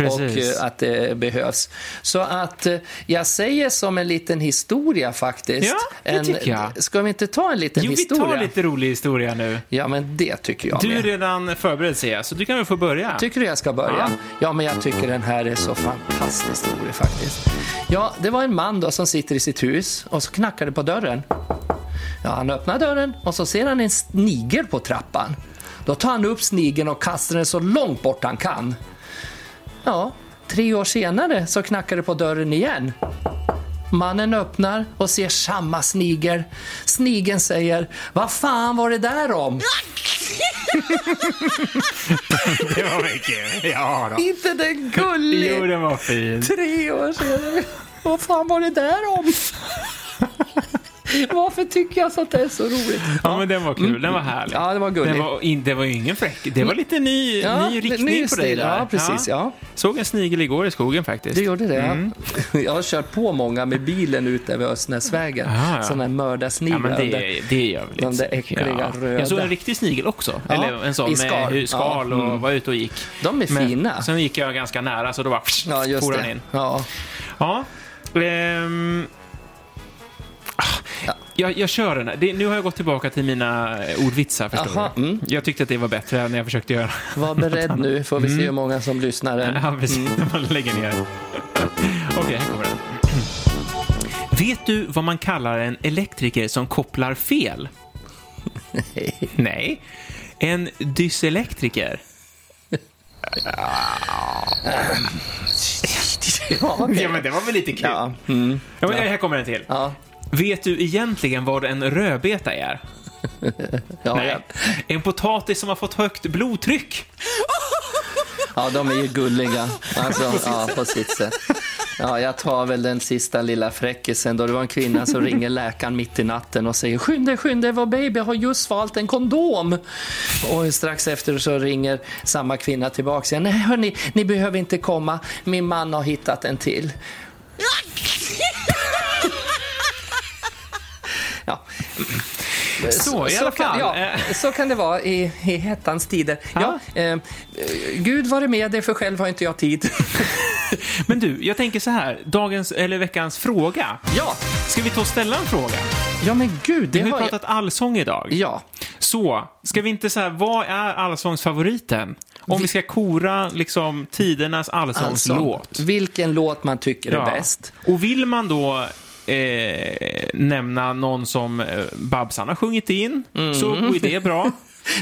Precis. Och eh, att det behövs. Så att eh, jag säger som en liten historia faktiskt. Ja, det en, tycker jag. Ska vi inte ta en liten Jo, vi historia? tar lite rolig historia nu. Ja, men det tycker jag Du är med. redan förberedd ser jag, så du kan väl få börja. Tycker du jag ska börja? Ja. Ja. men jag tycker den här är så fantastiskt rolig faktiskt. Ja, det var en man då som sitter i sitt hus och så knackar det på dörren. Ja, han öppnar dörren och så ser han en snigel på trappan. Då tar han upp snigeln och kastar den så långt bort han kan. Ja, tre år senare så knackar det på dörren igen. Mannen öppnar och ser samma snigel. Snigeln säger, vad fan var det där om? [LAUGHS] Det var mycket. Ja då. inte den gullig? Jo, den var fin. Tre år senare. Vad fan var det där om? [LAUGHS] Varför tycker jag så att det är så roligt? Ja, men den var kul. Den var härlig. Ja, det var gulligt. Den var, in, det var ju ingen fräck. Det var lite ny, ny riktning ny på dig där. Ja, precis. Ja. Såg en snigel igår i skogen faktiskt. Du gjorde det, ja. [LAUGHS] Jag har kört på många med bilen ute vid Östnäsvägen. Ah, ja. Sådana här Ja, mördarsniglar. men det, det gör väl de där äckliga röda. Jag såg en riktig snigel också. Ja, Eller en sån i med skal. Ja, och mm. var ute och gick. De är fina. Sen gick jag ganska nära så då bara Ja, just for han det. in. Ja. Ja. Ehm, Ja. Jag, jag kör den här. Det, nu har jag gått tillbaka till mina eh, ordvitsar, förstår Aha, du. mm. Jag tyckte att det var bättre än jag försökte göra. Var beredd nu, får vi se hur många som lyssnar. Ja, precis. [LAUGHS] Man lägger ner. Okej, här kommer den. Vet du vad man kallar en elektriker som kopplar fel? [LAUGHS] Nej. En dyselektriker. [LAUGHS] Ja, okej. Ja, men det var väl lite kul? Ja. Mm. Ja, men här kommer en till. Ja. Vet du egentligen vad en rödbeta är? [LAUGHS] Ja, Nej. En potatis som har fått högt blodtryck. ja, de är ju gulliga. Alltså, [LAUGHS] ja, på sitt sätt. Ja, jag tar väl den sista lilla fräckisen då. Det var en kvinna som ringer läkaren mitt i natten och säger skynda skynda vår baby har just valt en kondom. Och strax efter så ringer samma kvinna tillbaka och säger nej hörni, ni behöver inte komma, min man har hittat en till. Ja. Så, i alla kan, fall. ja, så kan det vara i, i hettans tider. Ja. eh, Gud var det med dig, för själv har inte jag tid. [LAUGHS] Men du, jag tänker så här. Dagens, eller veckans fråga. ja. Ska vi ta och ställa en fråga? ja, men gud, Vi har ju har jag... pratat allsång idag. Ja. Så, ska vi inte säga vad är allsångsfavoriten? Om vi ska kora liksom tidernas allsångslåt. Alltså, vilken låt man tycker är bäst. Och vill man då eh, nämna någon som eh, Babsan har sjungit in, så är det bra.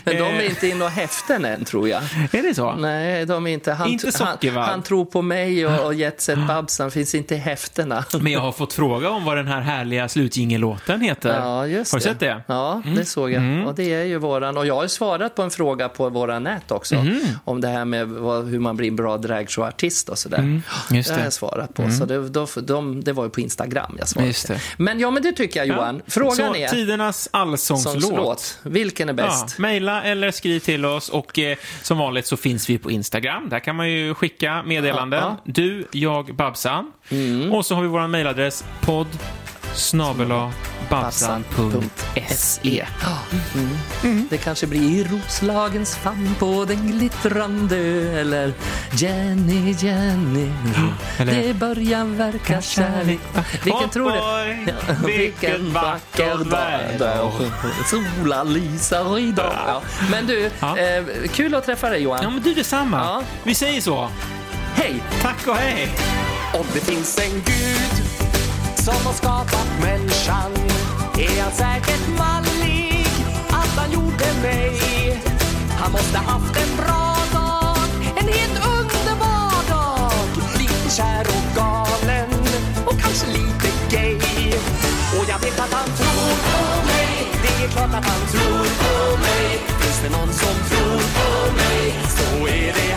Men de är Eh, inte in och häften än, tror jag. Är det så? Nej, de är inte. Han, Inte han, Sockervadd. han tror på mig och, och Jet Set Babsan finns inte i häftena. [LAUGHS] Men jag har fått fråga om vad den här härliga slutjingellåten heter. Ja, just har du det. sett det? Mm. Ja, det såg jag. Och det är ju våran. Och jag har svarat på en fråga på våra nät också. Mm. Om det här med vad, hur man blir en bra dragshowartist och sådär. Mm, just Det har det. jag svarat på. Så det, då, de, det var ju på Instagram jag svarade. Just det. Men ja, men det tycker jag Johan. Ja. Frågan så, är, tidernas allsångslåt. sångslåt, vilken är bäst? Ja, maila eller skriv till oss och eh, som vanligt så finns vi på Instagram. Där kan man ju skicka meddelanden. Du, jag, Babsan. Och så har vi vår mailadress podd snabel babsan.se. Ja. Mm. Det kanske blir i Roslagens famn på den glittrande eller Jenny, Jenny, Eller- det börjar verka kärlek. Vilken tror du? Oj, Ja, vilken vacker dag. Sola lyser idag. Ja. Men du, Ja. eh, kul att träffa dig Johan. Ja, men du detsamma. Ja. Vi säger så. Hej! Tack och hej. Om det finns en gud som har skapat människan är han säkert mallig att han gjorde mig. Han måste haft en bra dag, en helt underbar dag. Lite kär och galen och kanske lite gay. Och jag vet att han tror på mig. Det är klart att han tror på mig. Finns det någon som tror på mig så är det